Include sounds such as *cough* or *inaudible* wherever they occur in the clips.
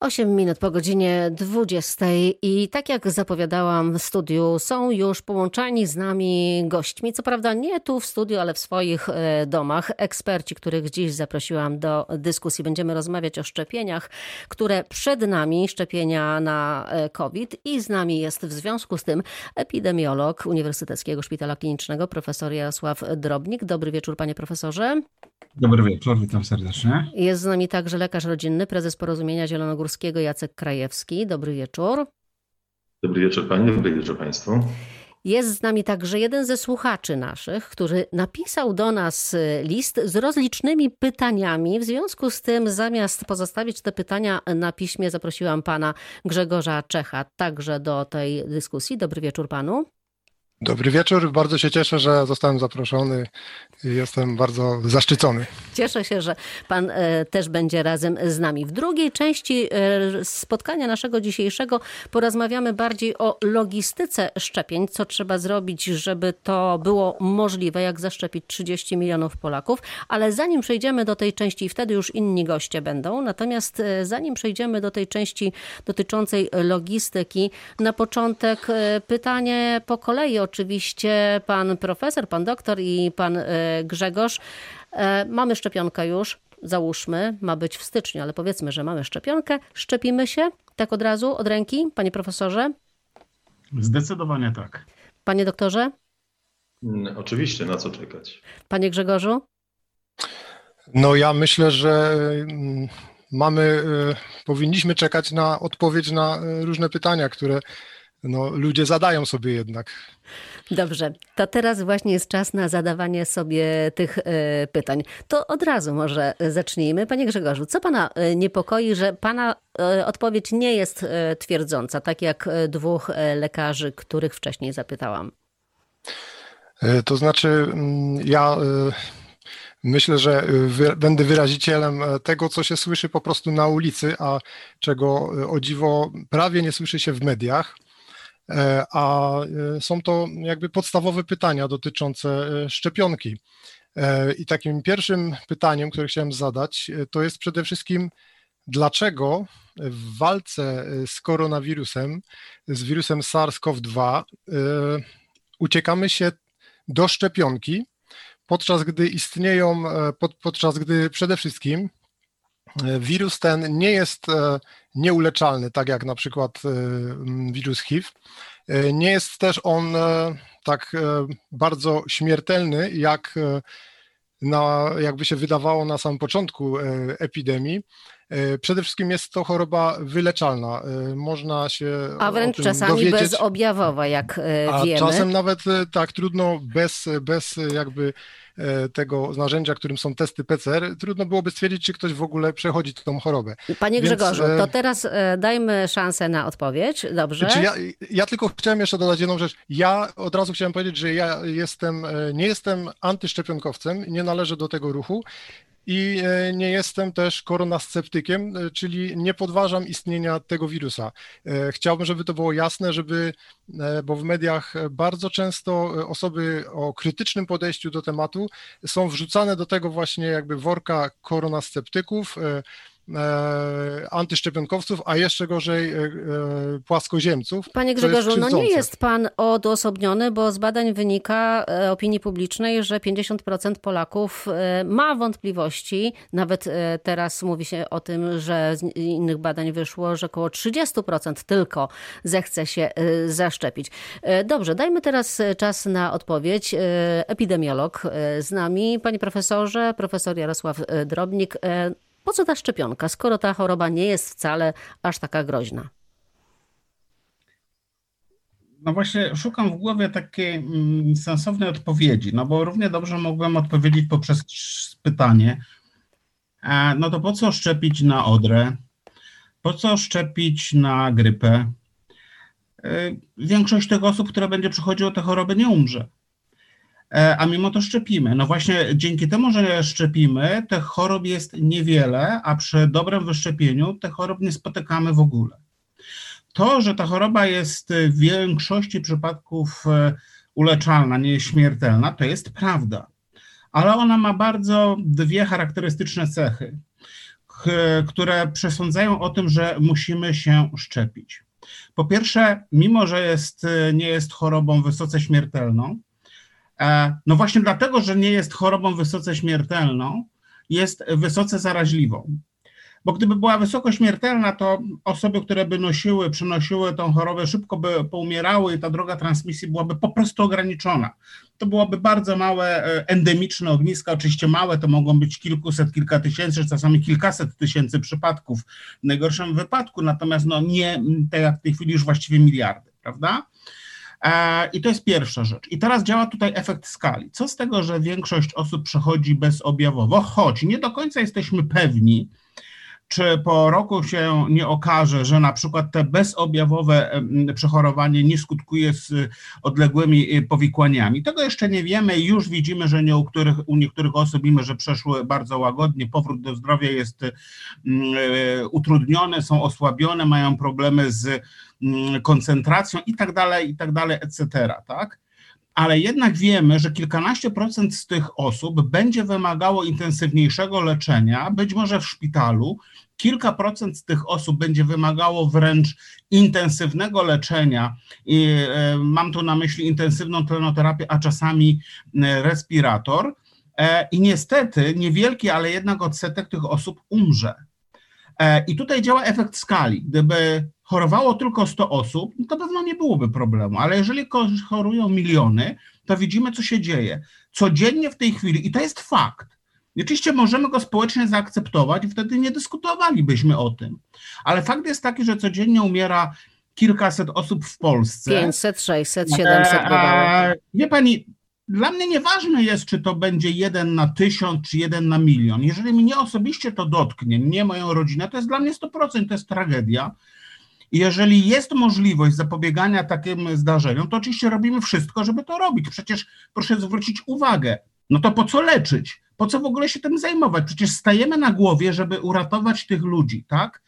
8 minut po godzinie 20 i tak jak zapowiadałam w studiu, są już połączeni z nami gośćmi. Co prawda nie tu w studiu, ale w swoich e, domach. Eksperci, których dziś zaprosiłam do dyskusji. Będziemy rozmawiać o szczepieniach, które przed nami, szczepienia na e, COVID i z nami jest w związku z tym epidemiolog Uniwersyteckiego Szpitala Klinicznego, profesor Jarosław Drobnik. Dobry wieczór, panie profesorze. Dobry wieczór, witam serdecznie. Jest z nami także lekarz rodzinny, prezes Porozumienia Zielonogórskiego Jacek Krajewski. Dobry wieczór. Dobry wieczór Pani, dobry wieczór Państwu. Jest z nami także jeden ze słuchaczy naszych, który napisał do nas list z rozlicznymi pytaniami. W związku z tym, zamiast pozostawić te pytania na piśmie, zaprosiłam pana Grzegorza Czecha także do tej dyskusji. Dobry wieczór panu. Dobry wieczór, bardzo się cieszę, że zostałem zaproszony jestem bardzo zaszczycony. Cieszę się, że Pan e, też będzie razem z nami. W drugiej części e, spotkania naszego dzisiejszego porozmawiamy bardziej o logistyce szczepień, co trzeba zrobić, żeby to było możliwe, jak zaszczepić 30 milionów Polaków. Ale zanim przejdziemy do tej części, wtedy już inni goście będą, natomiast e, zanim przejdziemy do tej części dotyczącej logistyki, na początek pytanie po kolei oczywiście pan profesor, pan doktor i pan e, Grzegorz. E, mamy szczepionkę już, załóżmy, ma być w styczniu, ale powiedzmy, że mamy szczepionkę. Szczepimy się tak od razu, od ręki, panie profesorze? Zdecydowanie tak. Panie doktorze? Mm, oczywiście, na co czekać? Panie Grzegorzu? No ja myślę, że mm, mamy, e, powinniśmy czekać na odpowiedź na różne pytania, które no, ludzie zadają sobie jednak. Dobrze, to teraz właśnie jest czas na zadawanie sobie tych y, pytań. To od razu może zacznijmy. Panie Grzegorzu, co pana e, niepokoi, że pana y, odpowiedź nie jest y, twierdząca, tak jak dwóch lekarzy, których wcześniej zapytałam? To znaczy, mm, ja myślę, że wy, będę wyrazicielem tego, co się słyszy po prostu na ulicy, a czego o dziwo prawie nie słyszy się w mediach. E, a e, są to jakby podstawowe pytania dotyczące e, szczepionki. I takim pierwszym pytaniem, które chciałem zadać, to jest przede wszystkim, dlaczego w walce z koronawirusem, z wirusem SARS-CoV-2, uciekamy się do szczepionki, podczas gdy istnieją, podczas gdy przede wszystkim wirus ten nie jest nieuleczalny, tak jak na przykład wirus HIV, E, nie jest też on e, tak e, bardzo śmiertelny, jak na, jakby się wydawało na samym początku epidemii. Przede wszystkim jest to choroba wyleczalna. Można się. A wręcz czasami dowiedzieć, bezobjawowa, jak a wiemy. Czasem nawet tak trudno bez, bez jakby E, tego narzędzia, którym są testy PCR, trudno byłoby stwierdzić, czy ktoś w ogóle przechodzi tą chorobę. Panie Więc, Grzegorzu, to e, teraz e, dajmy szansę na odpowiedź, dobrze? Czy ja, ja tylko chciałem jeszcze dodać jedną rzecz. Ja od razu chciałem powiedzieć, że ja jestem, nie jestem antyszczepionkowcem, nie należę do tego ruchu i e, nie jestem też koronasceptykiem, e, czyli nie podważam istnienia tego wirusa. E, chciałbym, żeby to było jasne, żeby, bo w mediach bardzo często osoby o krytycznym podejściu do tematu są wrzucane do tego właśnie jakby worka koronasceptyków, antyszczepionkowców, a jeszcze gorzej e, e, płaskoziemców. Panie Grzegorzu, no nie jest pan odosobniony, bo z badań wynika opinii publicznej, że 50% Polaków ma wątpliwości. Nawet teraz mówi się o tym, że z innych badań wyszło, że około 30% tylko zechce się zaszczepić. Dobrze, dajmy teraz czas na odpowiedź. Epidemiolog z nami, panie profesorze, profesor Jarosław Drobnik. Po co ta szczepionka, skoro ta choroba nie jest wcale aż taka groźna? No właśnie, szukam w głowie takiej mm, sensownej odpowiedzi, no bo równie dobrze mogłem odpowiedzieć poprzez pytanie, e, no to po co szczepić na odrę? Po co szczepić na grypę? E, większość tych osób, które będzie przychodziło tę chorobę, nie umrze. E, a mimo to szczepimy. No właśnie dzięki temu, że szczepimy, tych chorób jest niewiele, a przy dobrym wyszczepieniu tych chorób nie spotykamy w ogóle. To, że ta choroba jest w większości przypadków e, uleczalna, nieśmiertelna, to jest prawda, ale ona ma bardzo dwie charakterystyczne cechy. które przesądzają o tym, że musimy się szczepić. Po pierwsze, mimo że jest, nie jest chorobą wysoce śmiertelną, no właśnie dlatego, że nie jest chorobą wysoce śmiertelną, jest wysoce zaraźliwą. Bo gdyby była wysoko śmiertelna, to osoby, które by nosiły, przynosiły tą chorobę, szybko by poumierały i ta droga transmisji byłaby po prostu ograniczona. To byłoby bardzo małe, e, endemiczne ogniska, oczywiście małe, to mogą być kilkuset, kilka tysięcy, czasami kilkaset tysięcy przypadków w najgorszym wypadku, natomiast no nie, tak jak w tej chwili już właściwie miliardy, prawda? E, I to jest pierwsza rzecz. I teraz działa tutaj efekt skali. Co z tego, że większość osób przechodzi bezobjawowo, choć nie do końca jesteśmy pewni, czy po roku się nie okaże, że na przykład te bezobjawowe przechorowanie nie skutkuje z odległymi y, powikłaniami. Tego jeszcze nie wiemy już widzimy, że nie u, których, u niektórych osób, mimo że przeszły bardzo łagodnie, powrót do zdrowia jest y, utrudniony, są osłabione, mają problemy z koncentracją i tak dalej, i tak dalej, etc. Tak? ale jednak wiemy, że kilkanaście procent z tych osób będzie wymagało intensywniejszego leczenia, być może w szpitalu. Kilka procent z tych osób będzie wymagało wręcz intensywnego leczenia. I, e, mam tu na myśli intensywną tlenoterapię, a czasami e, respirator. E, I niestety niewielki, ale jednak odsetek tych osób umrze. I tutaj działa efekt skali. Gdyby chorowało tylko 100 osób, no to pewno nie byłoby problemu, ale jeżeli chorują miliony, to widzimy, co się dzieje. Codziennie w tej chwili, i to jest fakt, oczywiście możemy go społecznie zaakceptować i wtedy nie dyskutowalibyśmy o tym, ale fakt jest taki, że codziennie umiera kilkaset osób w Polsce. 500, 600, 700 bywało. Wie pani, dla mnie nieważne jest, czy to będzie jeden na tysiąc, czy jeden na milion. Jeżeli mnie osobiście to dotknie, nie moją rodzinę, to jest dla mnie 100%, to jest tragedia. Jeżeli jest możliwość zapobiegania takim zdarzeniom, to oczywiście robimy wszystko, żeby to robić. Przecież proszę zwrócić uwagę, no to po co leczyć? Po co w ogóle się tym zajmować? Przecież stajemy na głowie, żeby uratować tych ludzi, tak?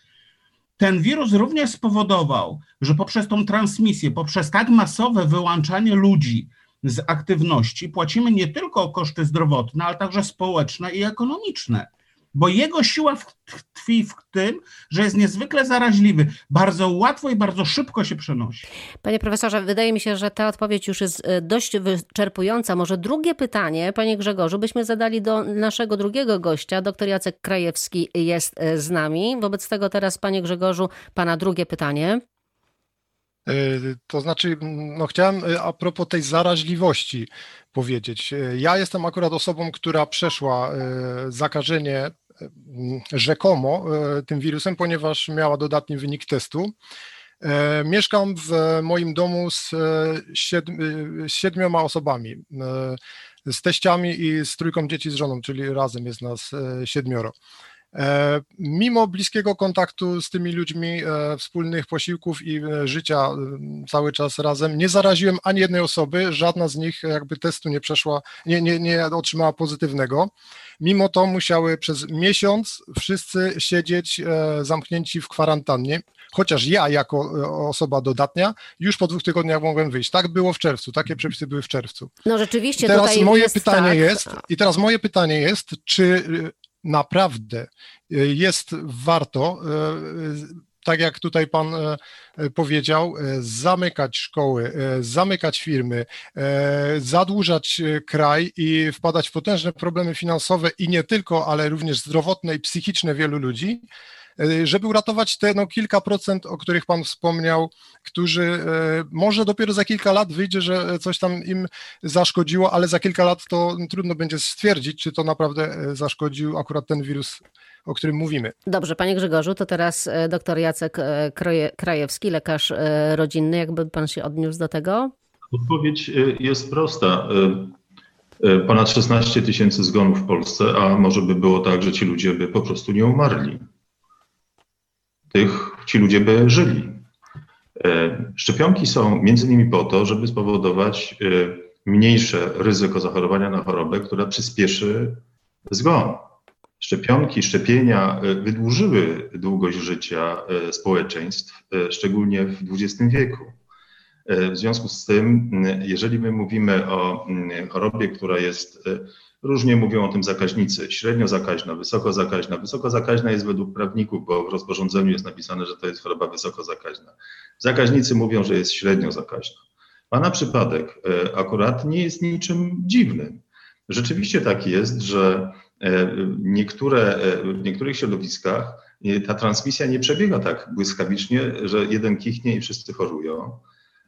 Ten wirus również spowodował, że poprzez tą transmisję, poprzez tak masowe wyłączanie ludzi z aktywności płacimy nie tylko koszty zdrowotne, ale także społeczne i ekonomiczne bo jego siła tkwi w tym, że jest niezwykle zaraźliwy. Bardzo łatwo i bardzo szybko się przenosi. Panie profesorze, wydaje mi się, że ta odpowiedź już jest e, dość wyczerpująca. Może drugie pytanie, panie Grzegorzu, byśmy zadali do naszego drugiego gościa. Doktor Jacek Krajewski jest e, z nami. Wobec tego teraz, panie Grzegorzu, pana drugie pytanie. E, to znaczy, no chciałem a propos tej zaraźliwości powiedzieć. Ja jestem akurat osobą, która przeszła zakażenie rzekomo e, tym wirusem, ponieważ miała dodatni wynik testu. E, mieszkam w moim domu e, z siedmioma osobami, z teściami i z trójką dzieci z żoną, czyli razem jest nas siedmioro. Mimo bliskiego kontaktu z tymi ludźmi, wspólnych posiłków i życia cały czas razem, nie zaraziłem ani jednej osoby, żadna z nich jakby testu nie przeszła, nie, nie, nie otrzymała pozytywnego. Mimo to musiały przez miesiąc wszyscy siedzieć e, zamknięci w kwarantannie, chociaż ja jako e, osoba dodatnia już po dwóch tygodniach mogłem wyjść. Tak było w czerwcu, takie przepisy były w czerwcu. No rzeczywiście. teraz tutaj moje jest pytanie tak. jest, i teraz moje pytanie jest, czy naprawdę jest warto tak jak tutaj pan e, e, powiedział, e, zamykać szkoły, zamykać firmy, zadłużać kraj i wpadać w potężne problemy finansowe i nie tylko, ale również zdrowotne i psychiczne wielu ludzi, żeby uratować te no, kilka procent, o których Pan wspomniał, którzy może dopiero za kilka lat wyjdzie, że coś tam im zaszkodziło, ale za kilka lat to trudno będzie stwierdzić, czy to naprawdę zaszkodził akurat ten wirus o którym mówimy. Dobrze, panie Grzegorzu, to teraz e, dr Jacek e, Krajewski, lekarz e, rodzinny. Jakby pan się odniósł do tego? Odpowiedź jest prosta. Ponad 16 tysięcy zgonów w Polsce, a może by było tak, że ci ludzie by po prostu nie umarli. Tych, ci ludzie by żyli. Szczepionki są między innymi po to, żeby spowodować mniejsze ryzyko zachorowania na chorobę, która przyspieszy zgon. Szczepionki, szczepienia e, wydłużyły długość życia e, społeczeństw, e, szczególnie w XX wieku. W związku z tym, jeżeli my mówimy o chorobie, która jest Różnie mówią o tym zakaźnicy. Średnio zakaźna, wysoko zakaźna. Wysoko zakaźna jest według prawników, bo w rozporządzeniu jest napisane, że to jest choroba wysoko zakaźna. Zakaźnicy mówią, że jest średnio zakaźna. Pana przypadek e, akurat nie jest niczym dziwnym. Rzeczywiście tak jest, że e, niektóre, w niektórych środowiskach ta transmisja nie przebiega tak błyskawicznie, że jeden kichnie i wszyscy chorują,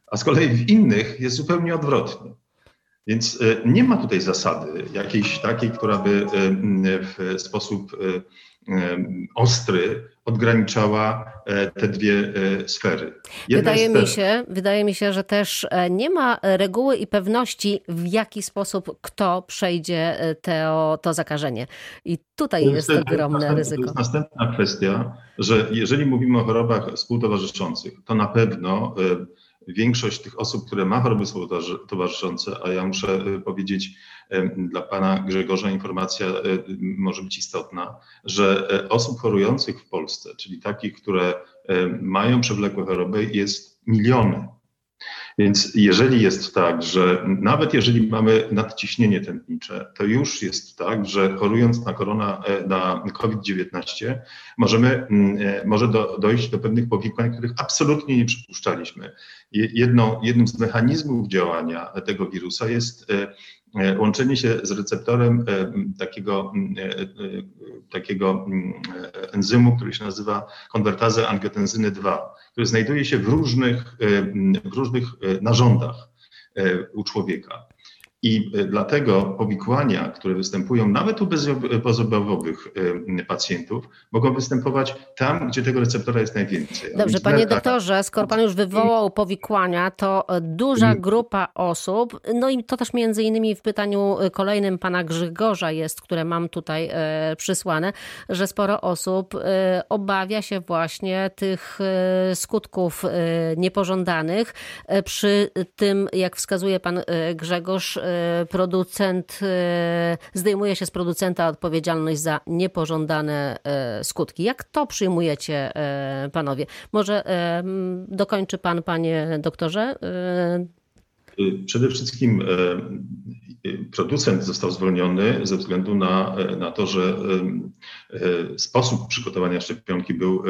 a z kolei w innych jest zupełnie odwrotnie. Więc e, nie ma tutaj zasady jakiejś takiej, która by e, w sposób e, ostry odgraniczała te dwie sfery. Jedna wydaje, mi się, wydaje mi się, że też nie ma reguły i pewności, w jaki sposób kto przejdzie to, to zakażenie. I tutaj jest, jest ogromne ryzyko. To jest następna kwestia, że jeżeli mówimy o chorobach współtowarzyszących, to na pewno większość tych osób, które ma choroby towarzyszące, a ja muszę y, powiedzieć dla pana Grzegorza informacja y, może być istotna, że e, osób chorujących w Polsce, czyli takich, które mają przewlekłe choroby, jest miliony. Więc jeżeli jest tak, że nawet jeżeli mamy nadciśnienie tętnicze, to już jest tak, że chorując na korona, e, na COVID-19 możemy, mm, e, może do, dojść do pewnych powikłań, których absolutnie nie przypuszczaliśmy. Jedną, jednym z mechanizmów działania tego wirusa jest e, łączenie się z receptorem e, takiego, e, takiego enzymu, który się nazywa konwertazę angiotenzyny 2, który znajduje się w różnych, w różnych narządach u człowieka. I e, dlatego powikłania, które występują nawet u bezobjawowych e, pacjentów, mogą występować tam, gdzie tego receptora jest najwięcej. Dobrze, panie doktorze, skoro pan już wywołał powikłania, to e, duża mm. grupa osób, no i to też między innymi w pytaniu kolejnym pana Grzegorza jest, które mam tutaj przysłane, że sporo osób obawia się właśnie tych skutków niepożądanych. Przy tym, jak wskazuje pan Grzegorz, producent, e, zdejmuje się z producenta odpowiedzialność za niepożądane e, skutki. Jak to przyjmujecie, panowie? Może dokończy pan, panie doktorze? Przede wszystkim producent został zwolniony ze względu na, na to, że sposób przygotowania szczepionki był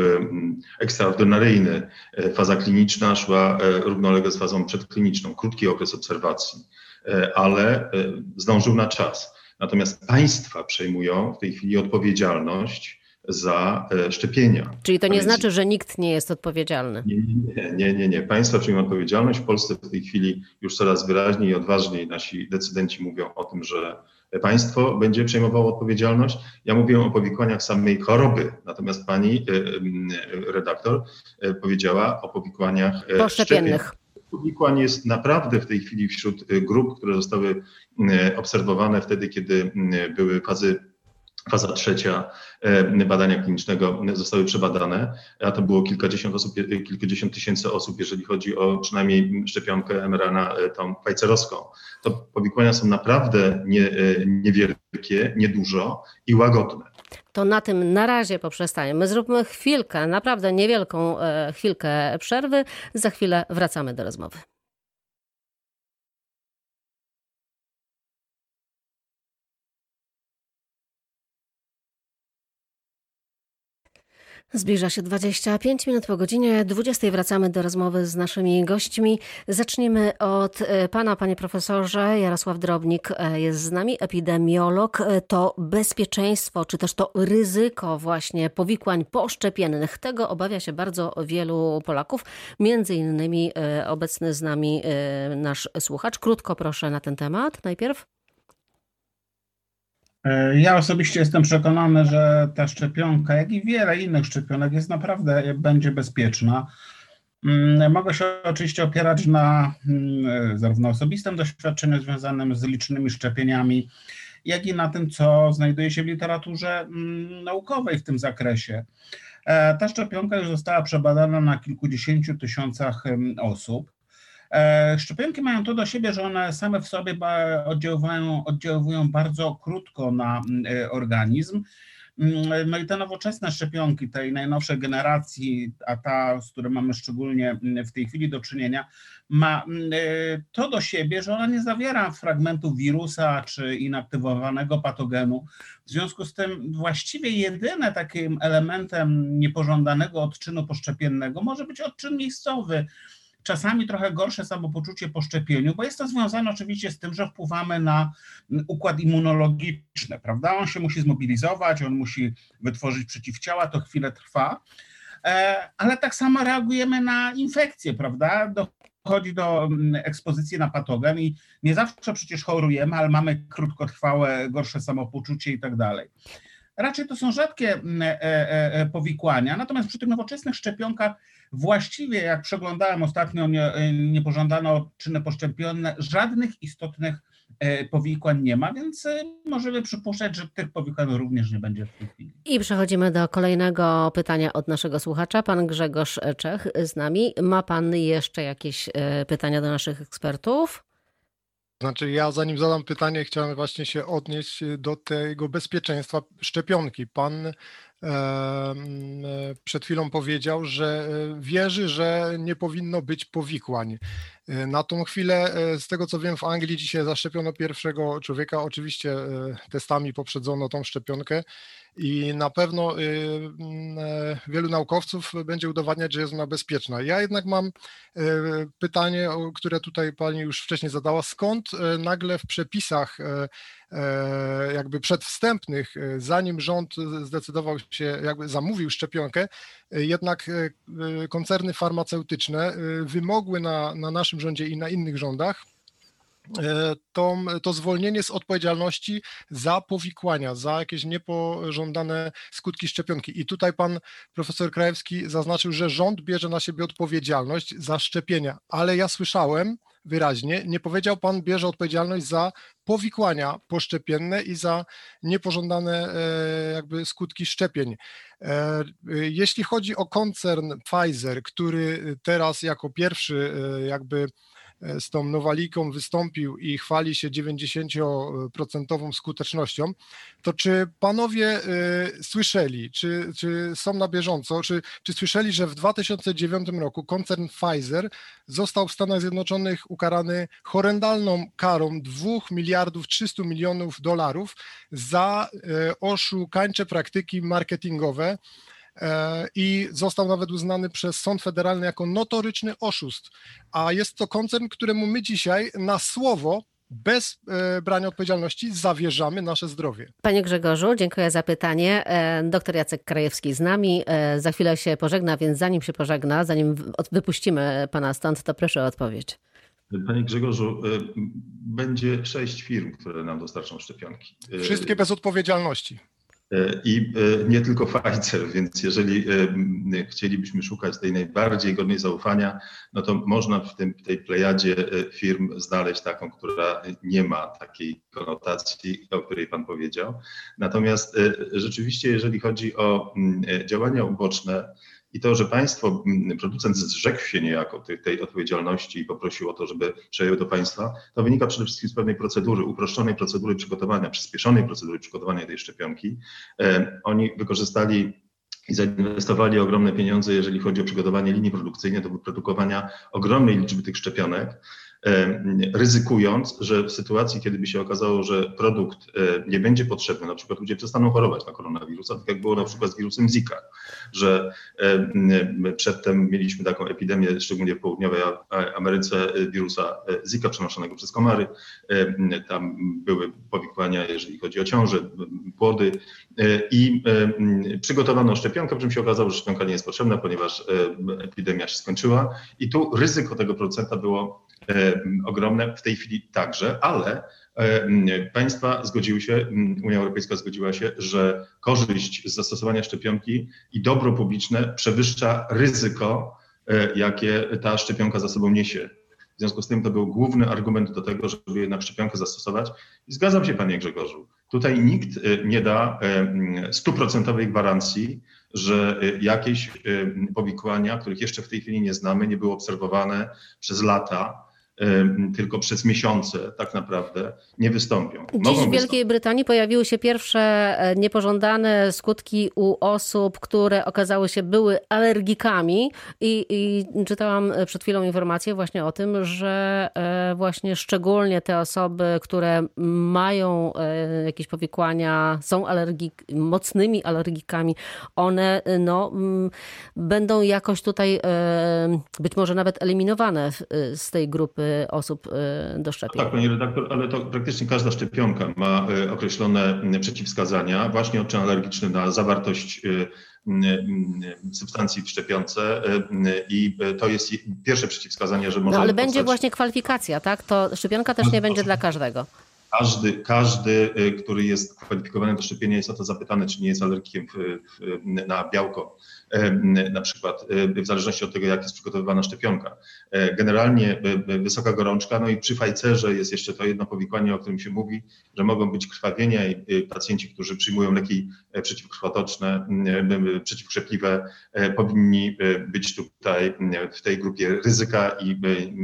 ekstraordynaryjny. Faza kliniczna szła równolegle z fazą przedkliniczną, krótki okres obserwacji. E, ale e, zdążył na czas. Natomiast państwa przejmują w tej chwili odpowiedzialność za e, szczepienia. Czyli to nie więc... znaczy, że nikt nie jest odpowiedzialny. Nie, nie, nie, nie, nie. Państwa przejmują odpowiedzialność. W Polsce w tej chwili już coraz wyraźniej i odważniej nasi decydenci mówią o tym, że państwo będzie przejmowało odpowiedzialność. Ja mówię o powikłaniach samej choroby, natomiast pani redaktor powiedziała o powikłaniach poszczepiennych. Szczepień powikłań jest naprawdę w tej chwili wśród y, grup, które zostały y, obserwowane wtedy, kiedy y, były fazy faza trzecia badania klinicznego zostały przebadane, a to było kilkadziesiąt osób, kilkadziesiąt tysięcy osób, jeżeli chodzi o przynajmniej szczepionkę mRNA, tą Pfizerowską. To powikłania są naprawdę nie, niewielkie, niedużo i łagodne to na tym na razie poprzestaniemy. Zróbmy chwilkę, naprawdę niewielką e, chwilkę przerwy. Za chwilę wracamy do rozmowy. Zbliża się 25 minut po godzinie 20. Wracamy do rozmowy z naszymi gośćmi. Zacznijmy od e, pana, panie profesorze. Jarosław Drobnik e, jest z nami, epidemiolog. E, to bezpieczeństwo, czy też to ryzyko właśnie powikłań poszczepiennych. Tego obawia się bardzo wielu Polaków. Między innymi obecny z nami nasz słuchacz. Krótko proszę na ten temat najpierw. E, ja osobiście jestem przekonany, że ta szczepionka, jak i wiele innych szczepionek, jest naprawdę będzie bezpieczna. Mm, mogę się oczywiście opierać na mm, zarówno osobistym doświadczeniu związanym z licznymi szczepieniami, jak i na tym, co znajduje się w literaturze mm, naukowej w tym zakresie. E, ta szczepionka już została przebadana na kilkudziesięciu tysiącach osób. E, szczepionki mają to do siebie, że one same w sobie oddziałują, oddziałują bardzo krótko na e, organizm. Mm, no i te nowoczesne szczepionki tej najnowszej generacji, a ta, z którą mamy szczególnie mm, w tej chwili do czynienia, ma mm, y, to do siebie, że ona nie zawiera fragmentu wirusa czy inaktywowanego patogenu. W związku z tym właściwie jedyne takim elementem niepożądanego odczynu poszczepiennego może być odczyn miejscowy, czasami trochę gorsze samopoczucie po szczepieniu, bo jest to związane oczywiście z tym, że wpływamy na układ immunologiczny, prawda? On się musi zmobilizować, on musi wytworzyć przeciwciała, to chwilę trwa, e, ale tak samo reagujemy na infekcje, prawda? Dochodzi do mm, ekspozycji na patogen i nie zawsze przecież chorujemy, ale mamy krótkotrwałe, gorsze samopoczucie i tak dalej. Raczej to są rzadkie mm, e, e, powikłania, natomiast przy tych nowoczesnych szczepionkach Właściwie, jak przeglądałem ostatnio nie, niepożądane odczyny poszczepienne, żadnych istotnych e, powikłań nie ma, więc e, możemy przypuszczać, że tych powikłań również nie będzie w tej chwili. I przechodzimy do kolejnego pytania od naszego słuchacza. Pan Grzegorz Czech z nami. Ma pan jeszcze jakieś e, pytania do naszych ekspertów? Znaczy, ja zanim zadam pytanie, chciałem właśnie się odnieść do tego bezpieczeństwa szczepionki. Pan przed chwilą powiedział, że e, wierzy, że nie powinno być powikłań. E, na tą chwilę, e, z tego co wiem, w Anglii dzisiaj zaszczepiono pierwszego człowieka. Oczywiście testami poprzedzono tą szczepionkę i na pewno wielu naukowców będzie udowadniać, że jest ona bezpieczna. Ja jednak mam pytanie, które tutaj pani już wcześniej zadała. Skąd nagle w przepisach E, jakby przedwstępnych, e, zanim rząd zdecydował się, jakby zamówił szczepionkę, e, jednak koncerny farmaceutyczne wymogły na, na naszym rządzie i na innych rządach to, to zwolnienie z odpowiedzialności za powikłania, za jakieś niepożądane skutki szczepionki. I tutaj pan profesor Krajewski zaznaczył, że rząd bierze na siebie odpowiedzialność za szczepienia, ale ja słyszałem, wyraźnie, nie powiedział pan, bierze odpowiedzialność za powikłania poszczepienne i za niepożądane e, jakby skutki szczepień. E, jeśli chodzi o koncern Pfizer, który teraz jako pierwszy e, jakby z tą Nowaliką wystąpił i chwali się 90% skutecznością, to czy panowie e, słyszeli, czy, czy są na bieżąco, czy, czy słyszeli, że w 2009 roku koncern Pfizer został w Stanach Zjednoczonych ukarany horrendalną karą 2 miliardów 300 milionów dolarów za e, oszukańcze praktyki marketingowe, E, i został nawet uznany przez Sąd Federalny jako notoryczny oszust. A jest to koncern, któremu my dzisiaj na słowo bez e, brania odpowiedzialności zawierzamy nasze zdrowie. Panie Grzegorzu, dziękuję za pytanie. E, doktor Jacek Krajewski z nami. Za chwilę się pożegna, więc zanim się pożegna, zanim wypuścimy pana stąd, to proszę o odpowiedź. Panie Grzegorzu, będzie sześć firm, które nam dostarczą szczepionki. Wszystkie bez odpowiedzialności. E, I e, nie tylko Pfizer, *laughs* więc jeżeli e, chcielibyśmy szukać tej najbardziej godnej zaufania, no to można w tym, tej plejadzie firm znaleźć taką, która nie ma takiej konotacji, o której Pan powiedział. Natomiast rzeczywiście, jeżeli chodzi o działania uboczne, i to, że państwo, mm, producent zrzekł się niejako tej, tej odpowiedzialności i poprosił o to, żeby przejął do państwa, to wynika przede wszystkim z pewnej procedury, uproszczonej procedury przygotowania, przyspieszonej procedury przygotowania tej szczepionki. E, oni wykorzystali i zainwestowali ogromne pieniądze, jeżeli chodzi o przygotowanie linii produkcyjnej do wyprodukowania ogromnej liczby tych szczepionek ryzykując, że w sytuacji, kiedy by się okazało, że produkt nie będzie potrzebny, na przykład ludzie przestaną chorować na koronawirusa, tak jak było na przykład z wirusem Zika, że przedtem mieliśmy taką epidemię, szczególnie w południowej Ameryce, wirusa e, Zika przenoszonego przez komary. Tam były powikłania, jeżeli chodzi o ciążę, płody. E, i przygotowano szczepionkę, przy czym się okazało, że szczepionka nie jest potrzebna, ponieważ epidemia się skończyła. I tu ryzyko tego producenta było E, ogromne, w tej chwili także, ale e, państwa zgodziły się, Unia Europejska zgodziła się, że korzyść z zastosowania szczepionki i dobro publiczne przewyższa ryzyko, e, jakie ta szczepionka za sobą niesie. W związku z tym to był główny argument do tego, żeby jednak szczepionkę zastosować. I zgadzam się, panie Grzegorzu. Tutaj nikt nie da stuprocentowej gwarancji, że jakieś powikłania, których jeszcze w tej chwili nie znamy, nie były obserwowane przez lata, tylko przez miesiące tak naprawdę nie wystąpią. Dziś Mogą w Wielkiej Brytanii pojawiły się pierwsze e, niepożądane skutki u osób, które okazały się były alergikami i, i czytałam przed chwilą informację właśnie o tym, że e, właśnie szczególnie te osoby, które mają e, jakieś powikłania, są alergik, mocnymi alergikami, one no, będą jakoś tutaj być może nawet eliminowane z tej grupy osób y, do szczepień. Tak, pani redaktor, ale to praktycznie każda szczepionka ma y, określone y, przeciwwskazania, właśnie odczyn alergiczny na zawartość substancji w szczepionce i to jest pierwsze przeciwwskazanie, że może. No, ale będzie właśnie kwalifikacja, tak? To szczepionka też nie będzie dla każdego. Każdy, każdy, który jest kwalifikowany do szczepienia, jest o to zapytany, czy nie jest alergikiem na białko na przykład, w zależności od tego, jak jest przygotowywana szczepionka. E, generalnie wysoka gorączka, no i przy fajcerze jest jeszcze to jedno powikłanie, o którym się mówi, że mogą być krwawienia i pacjenci, którzy przyjmują leki e, przeciwkrwotoczne, przeciwkrzepliwe, e, powinni być tutaj w tej grupie ryzyka i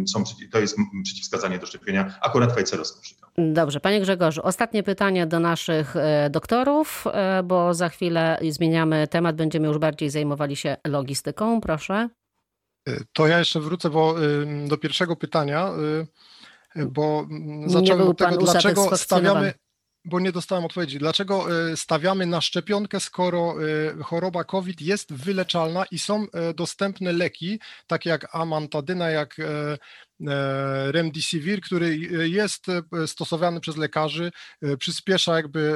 są, to jest przeciwwskazanie do szczepienia akurat fajcerowską Dobrze, panie Grzegorzu, ostatnie pytanie do naszych doktorów, bo za chwilę zmieniamy temat, będziemy już bardziej zajmować zajmowali się logistyką, proszę. Y, to ja jeszcze wrócę bo, do pierwszego pytania, y, bo mm, zacząłem od tego, dlaczego stawiamy, bo nie dostałem odpowiedzi. Dlaczego stawiamy na szczepionkę, skoro choroba COVID jest wyleczalna i są dostępne leki, takie jak amantadyna, jak E, remdesivir, który jest e, stosowany przez lekarzy, e, przyspiesza jakby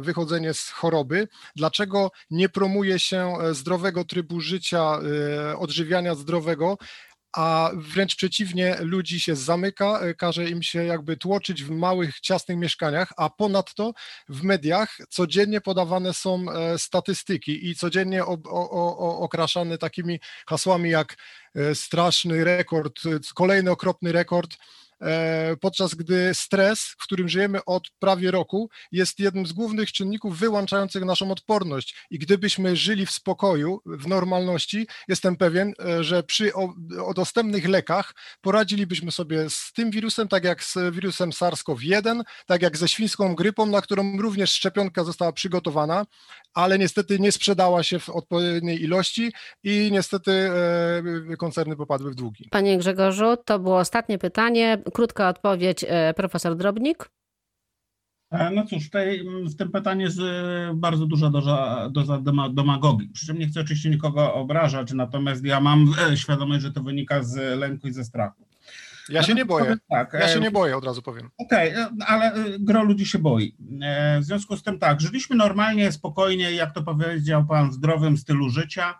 wychodzenie z choroby. Dlaczego nie promuje się zdrowego trybu życia, odżywiania zdrowego, a wręcz przeciwnie, ludzi się zamyka, każe im się jakby tłoczyć w małych, ciasnych mieszkaniach, a ponadto w mediach codziennie podawane są statystyki i codziennie o, o, o, okraszane takimi hasłami jak E, straszny rekord, e, kolejny okropny rekord E, podczas gdy stres, w którym żyjemy od prawie roku, jest jednym z głównych czynników wyłączających naszą odporność. I gdybyśmy żyli w spokoju, w normalności, jestem pewien, e, że przy o, o dostępnych lekach poradzilibyśmy sobie z tym wirusem, tak jak z wirusem SARS-CoV-1, tak jak ze świńską grypą, na którą również szczepionka została przygotowana, ale niestety nie sprzedała się w odpowiedniej ilości i niestety e, koncerny popadły w długi. Panie Grzegorzu, to było ostatnie pytanie krótka odpowiedź, e, profesor Drobnik. E, no cóż, tutaj w tym pytaniu jest e, bardzo duża doza, doza demagogii. Przy czym nie chcę oczywiście nikogo obrażać, natomiast ja mam świadomość, że to wynika z lęku i ze strachu. Ja się nie boję. Tak, ja się nie boję, od razu powiem. Okej, okay, ale gro ludzi się boi. W związku z tym tak, żyliśmy normalnie, spokojnie, jak to powiedział Pan, w zdrowym stylu życia.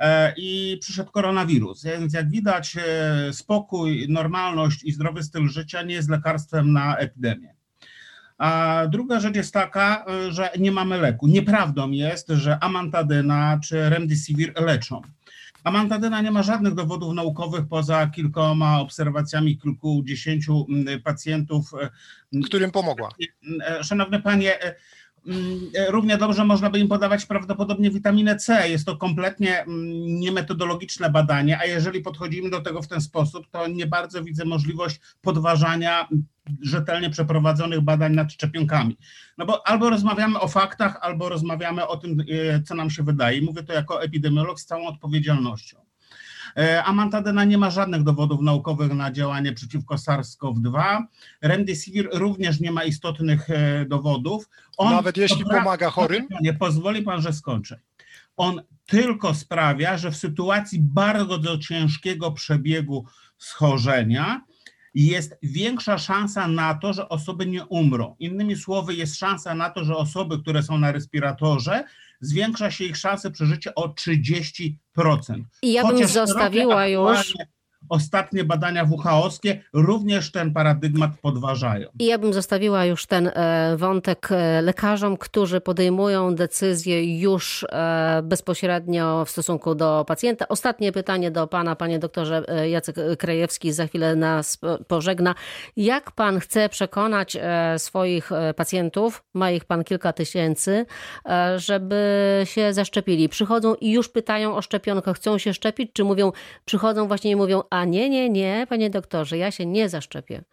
E, i przyszedł koronawirus. Więc jak widać, e, spokój, normalność i zdrowy styl życia nie jest lekarstwem na epidemię. A druga rzecz jest taka, e, że nie mamy leku. Nieprawdą jest, że amantadyna czy remdesivir leczą. Amantadyna nie ma żadnych dowodów naukowych poza kilkoma obserwacjami kilkudziesięciu pacjentów. Którym pomogła. Szanowny panie, Mm, równie dobrze można by im podawać prawdopodobnie witaminę C. Jest to kompletnie mm, niemetodologiczne badanie, a jeżeli podchodzimy do tego w ten sposób, to nie bardzo widzę możliwość podważania rzetelnie przeprowadzonych badań nad szczepionkami. No bo albo rozmawiamy o faktach, albo rozmawiamy o tym, e, co nam się wydaje. Mówię to jako epidemiolog z całą odpowiedzialnością. E, Amantadena nie ma żadnych dowodów naukowych na działanie przeciwko SARS-CoV-2. Remdesivir również nie ma istotnych e, dowodów. On Nawet jeśli pomaga chorym? Nie, pozwoli pan, że skończę. On tylko sprawia, że w sytuacji bardzo ciężkiego przebiegu schorzenia jest większa szansa na to, że osoby nie umrą. Innymi słowy, jest szansa na to, że osoby, które są na respiratorze, zwiększa się ich szanse przeżycia o 30%. I ja bym Chociaż zostawiła już ostatnie badania WHO-skie również ten paradygmat podważają. I ja bym zostawiła już ten e, wątek e, lekarzom, którzy podejmują decyzje już e, bezpośrednio w stosunku do pacjenta. Ostatnie pytanie do pana, panie doktorze Jacek Krajewski, za chwilę nas pożegna. Jak pan chce przekonać swoich pacjentów, ma ich pan kilka tysięcy, żeby się zaszczepili? Przychodzą i już pytają o szczepionkę, chcą się szczepić, czy mówią, przychodzą właśnie i mówią, nie, nie, nie, panie doktorze, ja się nie zaszczepię.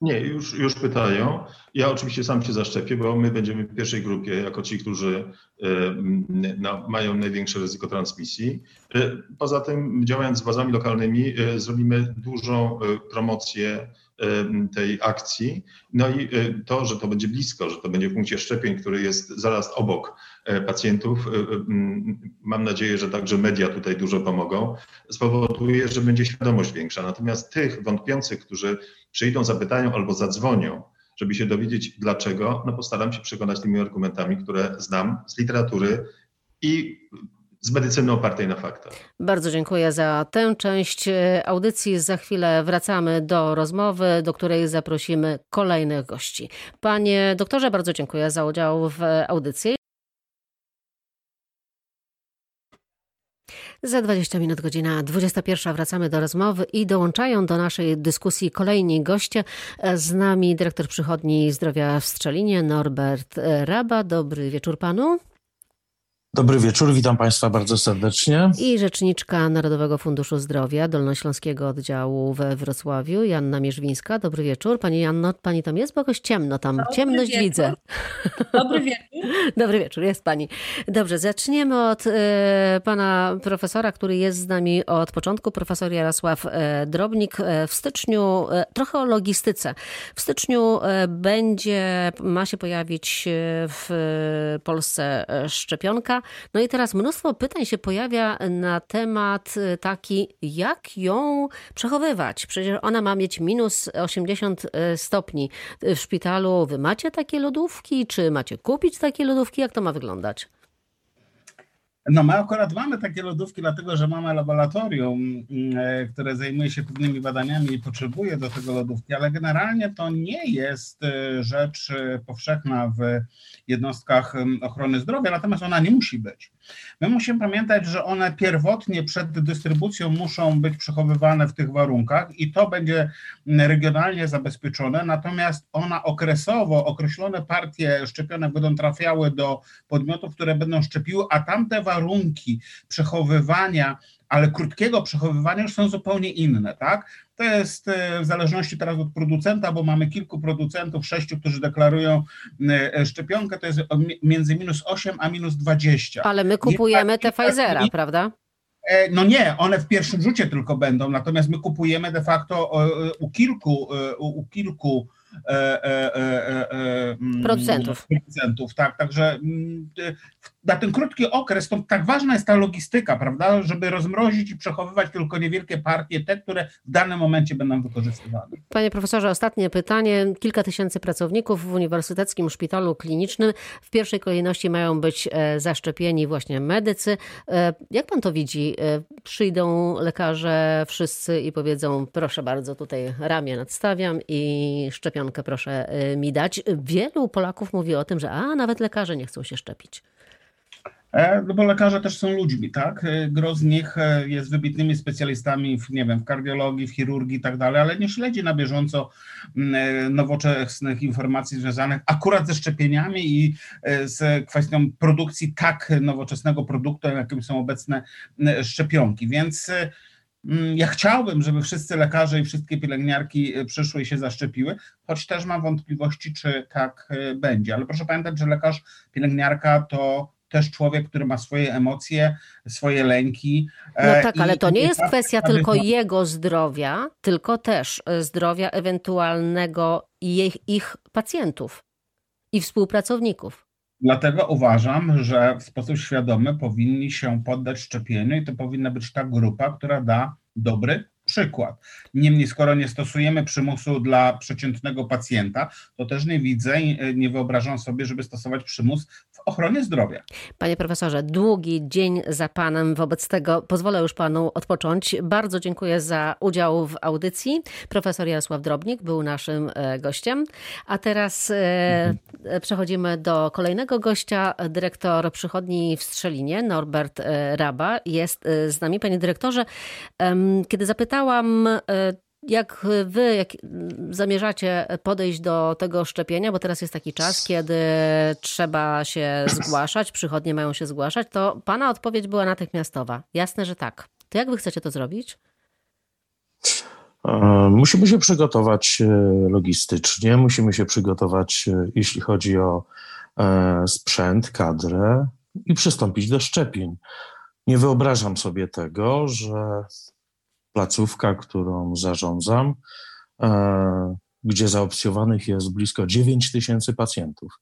Nie, już, już pytają. Ja oczywiście sam się zaszczepię, bo my będziemy w pierwszej grupie, jako ci, którzy no, mają największe ryzyko transmisji. Poza tym, działając z władzami lokalnymi, zrobimy dużą promocję tej akcji. No i to, że to będzie blisko, że to będzie w punkcie szczepień, który jest zaraz obok pacjentów, e, mam nadzieję, że także media tutaj dużo pomogą, spowoduje, że będzie świadomość większa. Natomiast tych wątpiących, którzy przyjdą, zapytają albo zadzwonią, żeby się dowiedzieć dlaczego, no postaram się przekonać tymi argumentami, które znam z literatury i z medycyny opartej na faktach. Bardzo dziękuję za tę część audycji. Za chwilę wracamy do rozmowy, do której zaprosimy kolejnych gości. Panie doktorze, bardzo dziękuję za udział w audycji. Za 20 minut, godzina 21. Wracamy do rozmowy i dołączają do naszej dyskusji kolejni goście. Z nami dyrektor przychodni zdrowia w Strzelinie, Norbert Raba. Dobry wieczór panu. Dobry wieczór, witam Państwa bardzo serdecznie. I rzeczniczka Narodowego Funduszu Zdrowia Dolnośląskiego Oddziału we Wrocławiu, Janna Mierzwińska. Dobry wieczór. Pani Janno, Pani tam jest? Bo jakoś ciemno tam, Dobry ciemność wieczór. widzę. Dobry wieczór. *laughs* Dobry wieczór, jest Pani. Dobrze, zaczniemy od e, Pana profesora, który jest z nami od początku, profesor Jarosław e, Drobnik. E, w styczniu, trochę o logistyce. W styczniu będzie, ma się pojawić w Polsce szczepionka. No i teraz mnóstwo pytań się pojawia na temat y, taki, jak ją przechowywać. Przecież ona ma mieć minus 80 y, stopni w szpitalu. Wy macie takie lodówki? Czy macie kupić takie lodówki? Jak to ma wyglądać? No my akurat mamy takie lodówki, dlatego że mamy laboratorium, e, które zajmuje się pewnymi badaniami i potrzebuje do tego lodówki, ale generalnie to nie jest e, rzecz e, powszechna w jednostkach ochrony zdrowia, natomiast ona nie musi być. My musimy pamiętać, że one pierwotnie przed dystrybucją muszą być przechowywane w tych warunkach i to będzie regionalnie zabezpieczone, natomiast ona okresowo, określone partie szczepionek będą trafiały do podmiotów, które będą szczepiły, a tamte warunki przechowywania ale krótkiego przechowywania już są zupełnie inne, tak? To jest e, w zależności teraz od producenta, bo mamy kilku producentów, sześciu, którzy deklarują e, szczepionkę, to jest między minus 8 a minus 20. Ale my kupujemy te Pfizera, prawda? E, no nie, one w pierwszym rzucie tylko będą, natomiast my kupujemy de facto u kilku, u kilku mm, producentów. producentów. Tak, także mm, na ten krótki okres, to tak ważna jest ta logistyka, prawda, żeby rozmrozić i przechowywać tylko niewielkie partie, te, które w danym momencie będą wykorzystywane. Panie profesorze, ostatnie pytanie. Kilka tysięcy pracowników w Uniwersyteckim Szpitalu Klinicznym w pierwszej kolejności mają być e, zaszczepieni właśnie medycy. E, jak pan to widzi? E, przyjdą lekarze wszyscy i powiedzą, proszę bardzo, tutaj ramię nadstawiam i szczepionkę proszę mi dać. Wielu Polaków mówi o tym, że a, nawet lekarze nie chcą się szczepić. E, no bo lekarze też są ludźmi, tak? E, gro z nich e, jest wybitnymi specjalistami w, nie wiem, w kardiologii, w chirurgii i tak dalej, ale nie śledzi na bieżąco nowoczesnych informacji związanych akurat ze szczepieniami i z kwestią produkcji tak nowoczesnego produktu, jakim są obecne szczepionki. Więc ja chciałbym, żeby wszyscy lekarze i wszystkie pielęgniarki przyszły i się zaszczepiły, choć też mam wątpliwości, czy tak będzie. Ale proszę pamiętać, że lekarz, pielęgniarka to też człowiek, który ma swoje emocje, swoje lęki. No e, tak, ale to nie jest kwestia tylko jego zdrowia, tylko też e, zdrowia ewentualnego ich, ich pacjentów i współpracowników. Dlatego uważam, że w sposób świadomy powinni się poddać szczepieniu i to powinna być ta grupa, która da dobry przykład. Niemniej, skoro nie stosujemy przymusu dla przeciętnego pacjenta, to też nie widzę, nie wyobrażam sobie, żeby stosować przymus ochronie zdrowia. Panie profesorze, długi dzień za panem. Wobec tego pozwolę już panu odpocząć. Bardzo dziękuję za udział w audycji. Profesor Jarosław Drobnik był naszym e, gościem. A teraz mhm. przechodzimy do kolejnego gościa. Dyrektor przychodni w Strzelinie, Norbert Raba, jest z nami. Panie dyrektorze, kiedy zapytałam, jak wy jak zamierzacie podejść do tego szczepienia, bo teraz jest taki czas, kiedy trzeba się *clears throat* zgłaszać, przychodnie mają się zgłaszać, to pana odpowiedź była natychmiastowa. Jasne, że tak. To jak wy chcecie to zrobić? Musimy się przygotować logistycznie, musimy się przygotować, jeśli chodzi o sprzęt, kadrę i przystąpić do szczepień. Nie wyobrażam sobie tego, że placówka, którą zarządzam, e, gdzie zaopcjowanych jest blisko 9 tysięcy pacjentów,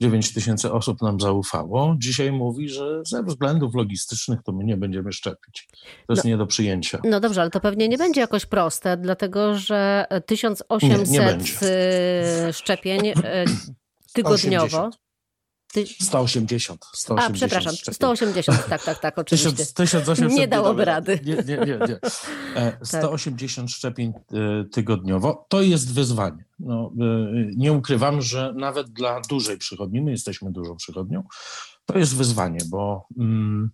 9 tysięcy osób nam zaufało, dzisiaj mówi, że ze względów logistycznych to my nie będziemy szczepić. To jest no, nie do przyjęcia. No dobrze, ale to pewnie nie będzie jakoś proste, dlatego że 1800 nie, nie szczepień e, tygodniowo. 80. 180. 180 A, przepraszam, 180, tak, tak, tak, oczywiście. 1800 nie dałoby rady. Nie, nie, nie. nie. 180 *laughs* tak. szczepień e, tygodniowo to jest wyzwanie. No, e, nie ukrywam, że nawet dla dużej przychodni, my jesteśmy dużą przychodnią, to jest wyzwanie, bo mm,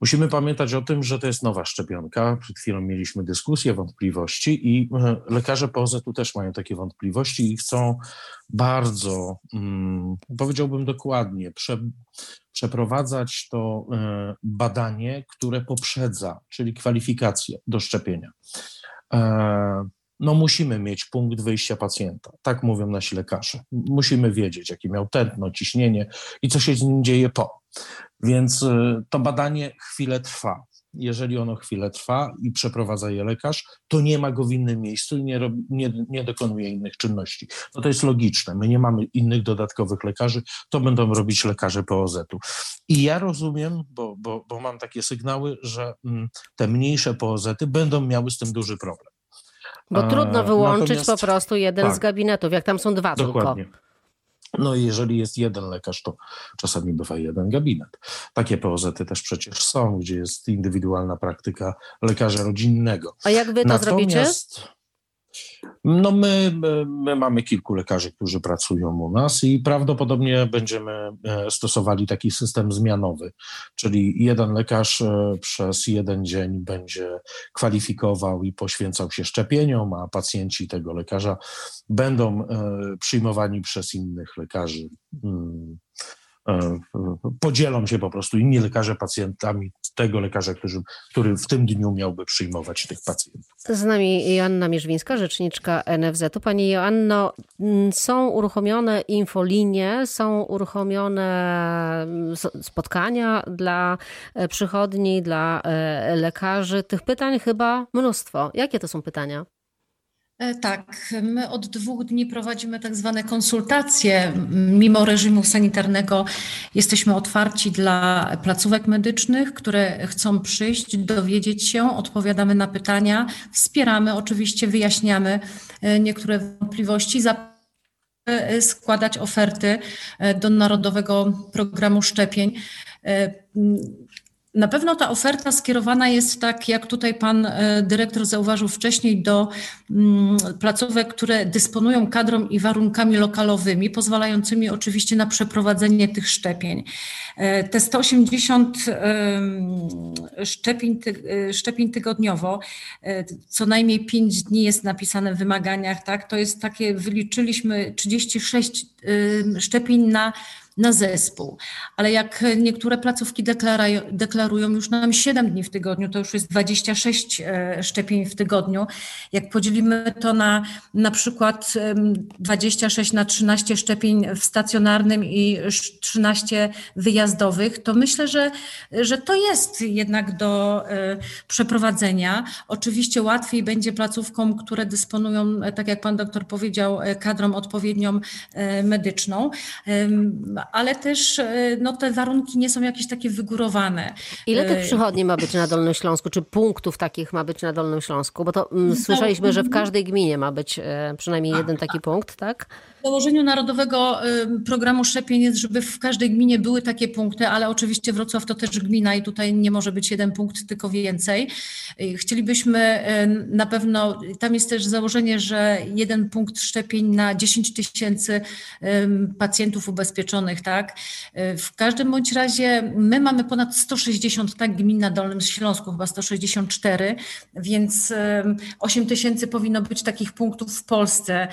Musimy pamiętać o tym, że to jest nowa szczepionka. Przed chwilą mieliśmy dyskusję, wątpliwości i e, lekarze POZ-u też mają takie wątpliwości i chcą bardzo, mm, powiedziałbym dokładnie, prze, przeprowadzać to e, badanie, które poprzedza, czyli kwalifikację do szczepienia. E, no musimy mieć punkt wyjścia pacjenta. Tak mówią nasi lekarze. Musimy wiedzieć, jakie miał tętno, ciśnienie i co się z nim dzieje po. Więc y, to badanie chwilę trwa. Jeżeli ono chwilę trwa i przeprowadza je lekarz, to nie ma go w innym miejscu i nie, robi, nie, nie dokonuje innych czynności. No to jest logiczne. My nie mamy innych dodatkowych lekarzy, to będą robić lekarze POZ-u. I ja rozumiem, bo, bo, bo mam takie sygnały, że mm, te mniejsze POZ-y będą miały z tym duży problem. Bo trudno wyłączyć Natomiast, po prostu jeden tak, z gabinetów, jak tam są dwa dokładnie. tylko. No i jeżeli jest jeden lekarz, to czasami bywa jeden gabinet. Takie POZ-y też przecież są, gdzie jest indywidualna praktyka lekarza rodzinnego. A jak wy to Natomiast, zrobicie? No my, my mamy kilku lekarzy, którzy pracują u nas i prawdopodobnie będziemy e, stosowali taki system zmianowy, czyli jeden lekarz e, przez jeden dzień będzie kwalifikował i poświęcał się szczepieniom, a pacjenci tego lekarza będą e, przyjmowani przez innych lekarzy. Mm, podzielą się po prostu inni lekarze pacjentami tego lekarza, który, który w tym dniu miałby przyjmować tych pacjentów. Z nami Joanna Mierzwińska, rzeczniczka NFZ-u. Pani Joanno, są uruchomione infolinie, są uruchomione spotkania dla e, przychodni, dla e, lekarzy. Tych pytań chyba mnóstwo. Jakie to są pytania? E, tak, my od dwóch dni prowadzimy tak zwane konsultacje. Mimo reżimu sanitarnego jesteśmy otwarci dla placówek medycznych, które chcą przyjść, dowiedzieć się, odpowiadamy na pytania, wspieramy, oczywiście wyjaśniamy e, niektóre wątpliwości e, składać oferty do Narodowego Programu Szczepień. Na pewno ta oferta skierowana jest, tak jak tutaj pan e, dyrektor zauważył wcześniej, do mm, placówek, które dysponują kadrą i warunkami lokalowymi, pozwalającymi oczywiście na przeprowadzenie tych szczepień. E, te 180 szczepień, e, szczepień tygodniowo, co najmniej 5 dni jest napisane w wymaganiach, tak? To jest takie, wyliczyliśmy 36 szczepień na na zespół. Ale jak niektóre placówki deklarują już nam 7 dni w tygodniu, to już jest 26 e, szczepień w tygodniu. Jak podzielimy to na na przykład 26 na 13 szczepień w stacjonarnym i 13 wyjazdowych, to myślę, że, że to jest jednak do e, przeprowadzenia. Oczywiście łatwiej będzie placówkom, które dysponują, e, tak jak pan doktor powiedział, kadrą odpowiednią medyczną ale też e, no, te warunki nie są jakieś takie wygórowane. Ile tych e, przychodni ma być na Dolnym Śląsku, czy punktów takich ma być na Dolnym Śląsku? Bo to mm, słyszeliśmy, że w każdej gminie ma być e, przynajmniej jeden taki punkt, tak? W założeniu Narodowego Programu Szczepień jest, żeby w każdej gminie były takie punkty, ale oczywiście Wrocław to też gmina i tutaj nie może być jeden punkt, tylko więcej. Chcielibyśmy na pewno, tam jest też założenie, że jeden punkt szczepień na 10 tysięcy pacjentów ubezpieczonych, tak? W każdym bądź razie my mamy ponad 160 tak gmin na Dolnym Śląsku, chyba 164, więc 8 tysięcy powinno być takich punktów w Polsce.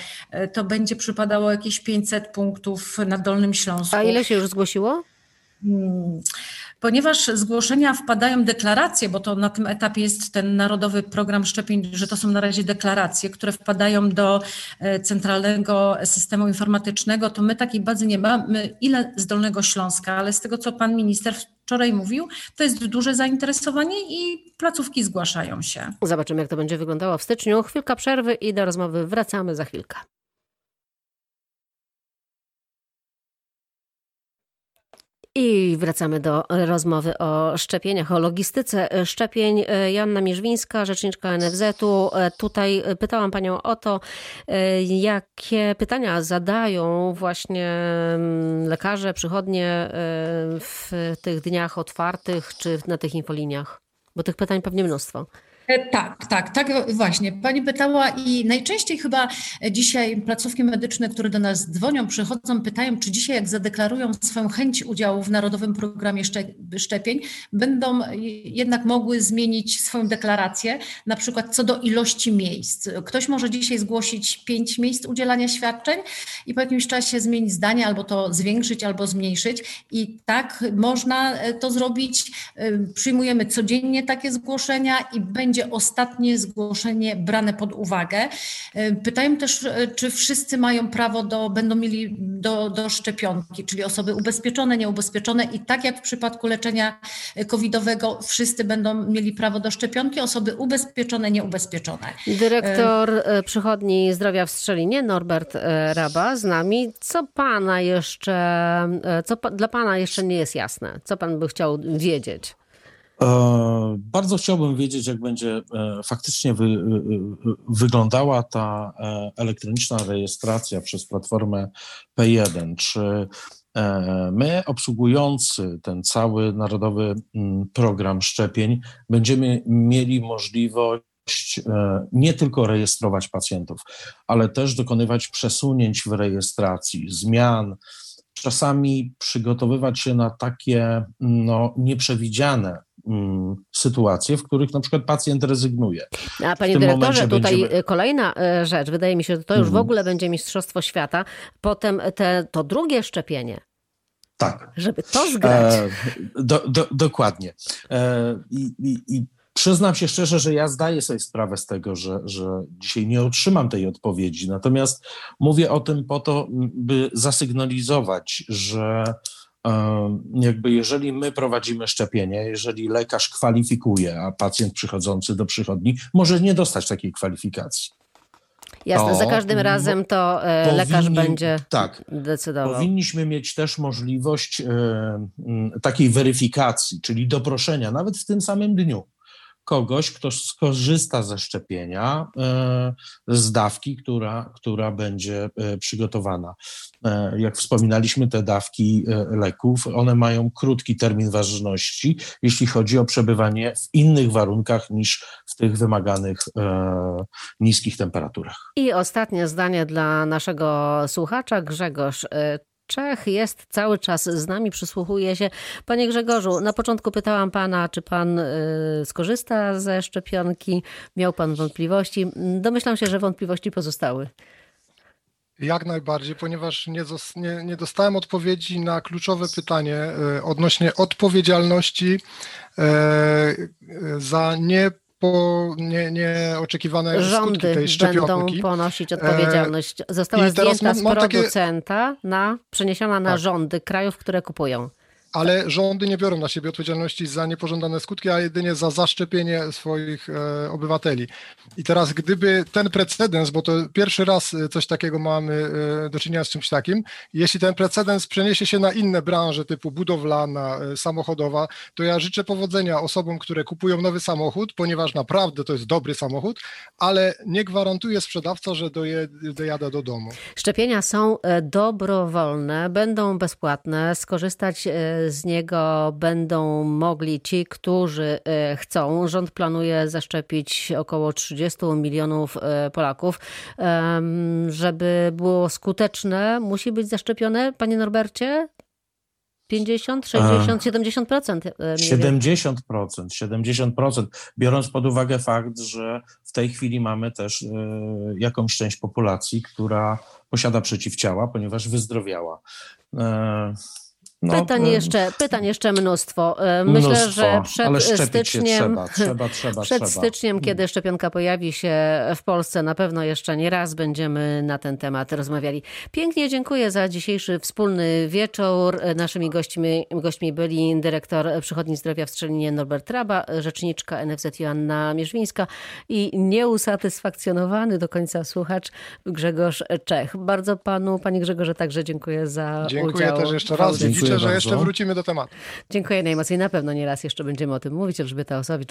To będzie przypadało jakieś 500 punktów na Dolnym Śląsku. A ile się już zgłosiło? Hmm. Ponieważ zgłoszenia wpadają deklaracje, bo to na tym etapie jest ten Narodowy Program Szczepień, że to są na razie deklaracje, które wpadają do e, centralnego systemu informatycznego, to my takiej bazy nie mamy. Ile z Dolnego Śląska, ale z tego, co pan minister wczoraj mówił, to jest duże zainteresowanie i placówki zgłaszają się. Zobaczymy, jak to będzie wyglądało w styczniu. Chwilka przerwy i do rozmowy wracamy za chwilkę. I wracamy do rozmowy o szczepieniach, o logistyce szczepień. Joanna Mierzwińska, rzeczniczka NFZ-u. Tutaj pytałam Panią o to, jakie pytania zadają właśnie mm, lekarze, przychodnie w tych dniach otwartych czy na tych infoliniach, bo tych pytań pewnie mnóstwo. E, tak, tak, tak, właśnie. Pani pytała i najczęściej chyba dzisiaj placówki medyczne, które do nas dzwonią, przychodzą, pytają, czy dzisiaj jak zadeklarują swoją chęć udziału w Narodowym Programie Szczepień, będą jednak mogły zmienić swoją deklarację, na przykład co do ilości miejsc. Ktoś może dzisiaj zgłosić pięć miejsc udzielania świadczeń i po jakimś czasie zmienić zdanie, albo to zwiększyć, albo zmniejszyć i tak można e, to zrobić. E, przyjmujemy codziennie takie zgłoszenia i będzie będzie ostatnie zgłoszenie brane pod uwagę. E, pytają też, e, czy wszyscy mają prawo do, będą mieli do, do szczepionki, czyli osoby ubezpieczone, nieubezpieczone i tak jak w przypadku leczenia covidowego wszyscy będą mieli prawo do szczepionki, osoby ubezpieczone, nieubezpieczone. Dyrektor e, Przychodni Zdrowia w Strzelinie, Norbert Raba z nami. Co pana jeszcze, co dla pana jeszcze nie jest jasne? Co pan by chciał wiedzieć? E, bardzo chciałbym wiedzieć, jak będzie e, faktycznie wy, e, wyglądała ta elektroniczna rejestracja przez platformę P1. Czy my, obsługujący ten cały narodowy program szczepień, będziemy mieli możliwość nie tylko rejestrować pacjentów, ale też dokonywać przesunięć w rejestracji, zmian, czasami przygotowywać się na takie no, nieprzewidziane Mm, sytuacje, w których na przykład pacjent rezygnuje. A panie dyrektorze, tutaj będziemy... kolejna e, rzecz, wydaje mi się, że to już w mhm. ogóle będzie Mistrzostwo Świata, potem te, to drugie szczepienie. Tak. Żeby to zgrać. E, do, do, dokładnie. E, i, i, I Przyznam się szczerze, że ja zdaję sobie sprawę z tego, że, że dzisiaj nie otrzymam tej odpowiedzi. Natomiast mówię o tym po to, by zasygnalizować, że jakby jeżeli my prowadzimy szczepienie, jeżeli lekarz kwalifikuje, a pacjent przychodzący do przychodni może nie dostać takiej kwalifikacji. Jasne, to, za każdym razem to e, powinni, lekarz będzie tak, decydował. Powinniśmy mieć też możliwość e, takiej weryfikacji, czyli doproszenia, nawet w tym samym dniu kogoś, kto skorzysta ze szczepienia, e, z dawki, która, która będzie e, przygotowana. E, jak wspominaliśmy, te dawki leków, one mają krótki termin ważności, jeśli chodzi o przebywanie w innych warunkach niż w tych wymaganych niskich temperaturach. I ostatnie zdanie dla naszego słuchacza, Grzegorz. Czech jest cały czas z nami, przysłuchuje się. Panie Grzegorzu, na początku pytałam pana, czy pan y, skorzysta ze szczepionki. Miał pan wątpliwości. Domyślam się, że wątpliwości pozostały. Jak najbardziej, ponieważ nie, nie, nie, dostałem odpowiedzi na kluczowe pytanie y, odnośnie odpowiedzialności y, za nie nie, nieoczekiwane Rządy skutki tej szczepionki. będą ponosić odpowiedzialność. Została zdjęta z producenta takie... na, przeniesiona na tak. rządy krajów, które kupują ale rządy nie biorą na siebie odpowiedzialności za niepożądane skutki, a jedynie za zaszczepienie swoich e, obywateli. I teraz, gdyby ten precedens, bo to pierwszy raz e, coś takiego mamy e, do czynienia z czymś takim, jeśli ten precedens przeniesie się na inne branże typu budowlana, e, samochodowa, to ja życzę powodzenia osobom, które kupują nowy samochód, ponieważ naprawdę to jest dobry samochód, ale nie gwarantuje sprzedawca, że doje, dojada do domu. Szczepienia są e, dobrowolne, będą bezpłatne. Skorzystać e, z niego będą mogli ci, którzy e, chcą. Rząd planuje zaszczepić około 30 milionów e, Polaków. Żeby było skuteczne, musi być zaszczepione, panie Norbercie? 50, 60, 70%. 70%, 70%, biorąc pod uwagę fakt, że w tej chwili mamy też e, jakąś część populacji, która posiada przeciwciała, ponieważ wyzdrowiała No, pytań, e, jeszcze, pytań jeszcze mnóstwo. E, Myślę, mnóstwo, że przed styczniem, trzeba, trzeba, trzeba, przed styczniem, kiedy szczepionka pojawi się w Polsce, na pewno jeszcze nie raz będziemy na ten temat rozmawiali. Pięknie dziękuję za dzisiejszy wspólny wieczór. Naszymi gośćmi, gośćmi byli dyrektor Przychodni Zdrowia w Strzelinie Norbert Traba, rzeczniczka NFZ Joanna Mierzwińska i nieusatysfakcjonowany do końca słuchacz Grzegorz Czech. Bardzo panu, panie Grzegorze, także dziękuję za Dziękuję udział też jeszcze raz. Liczę, że bardzo. jeszcze wrócimy do tematu. Dziękuję najmocniej. Na pewno nie raz jeszcze będziemy o tym mówić. Elżbieta Osowicz,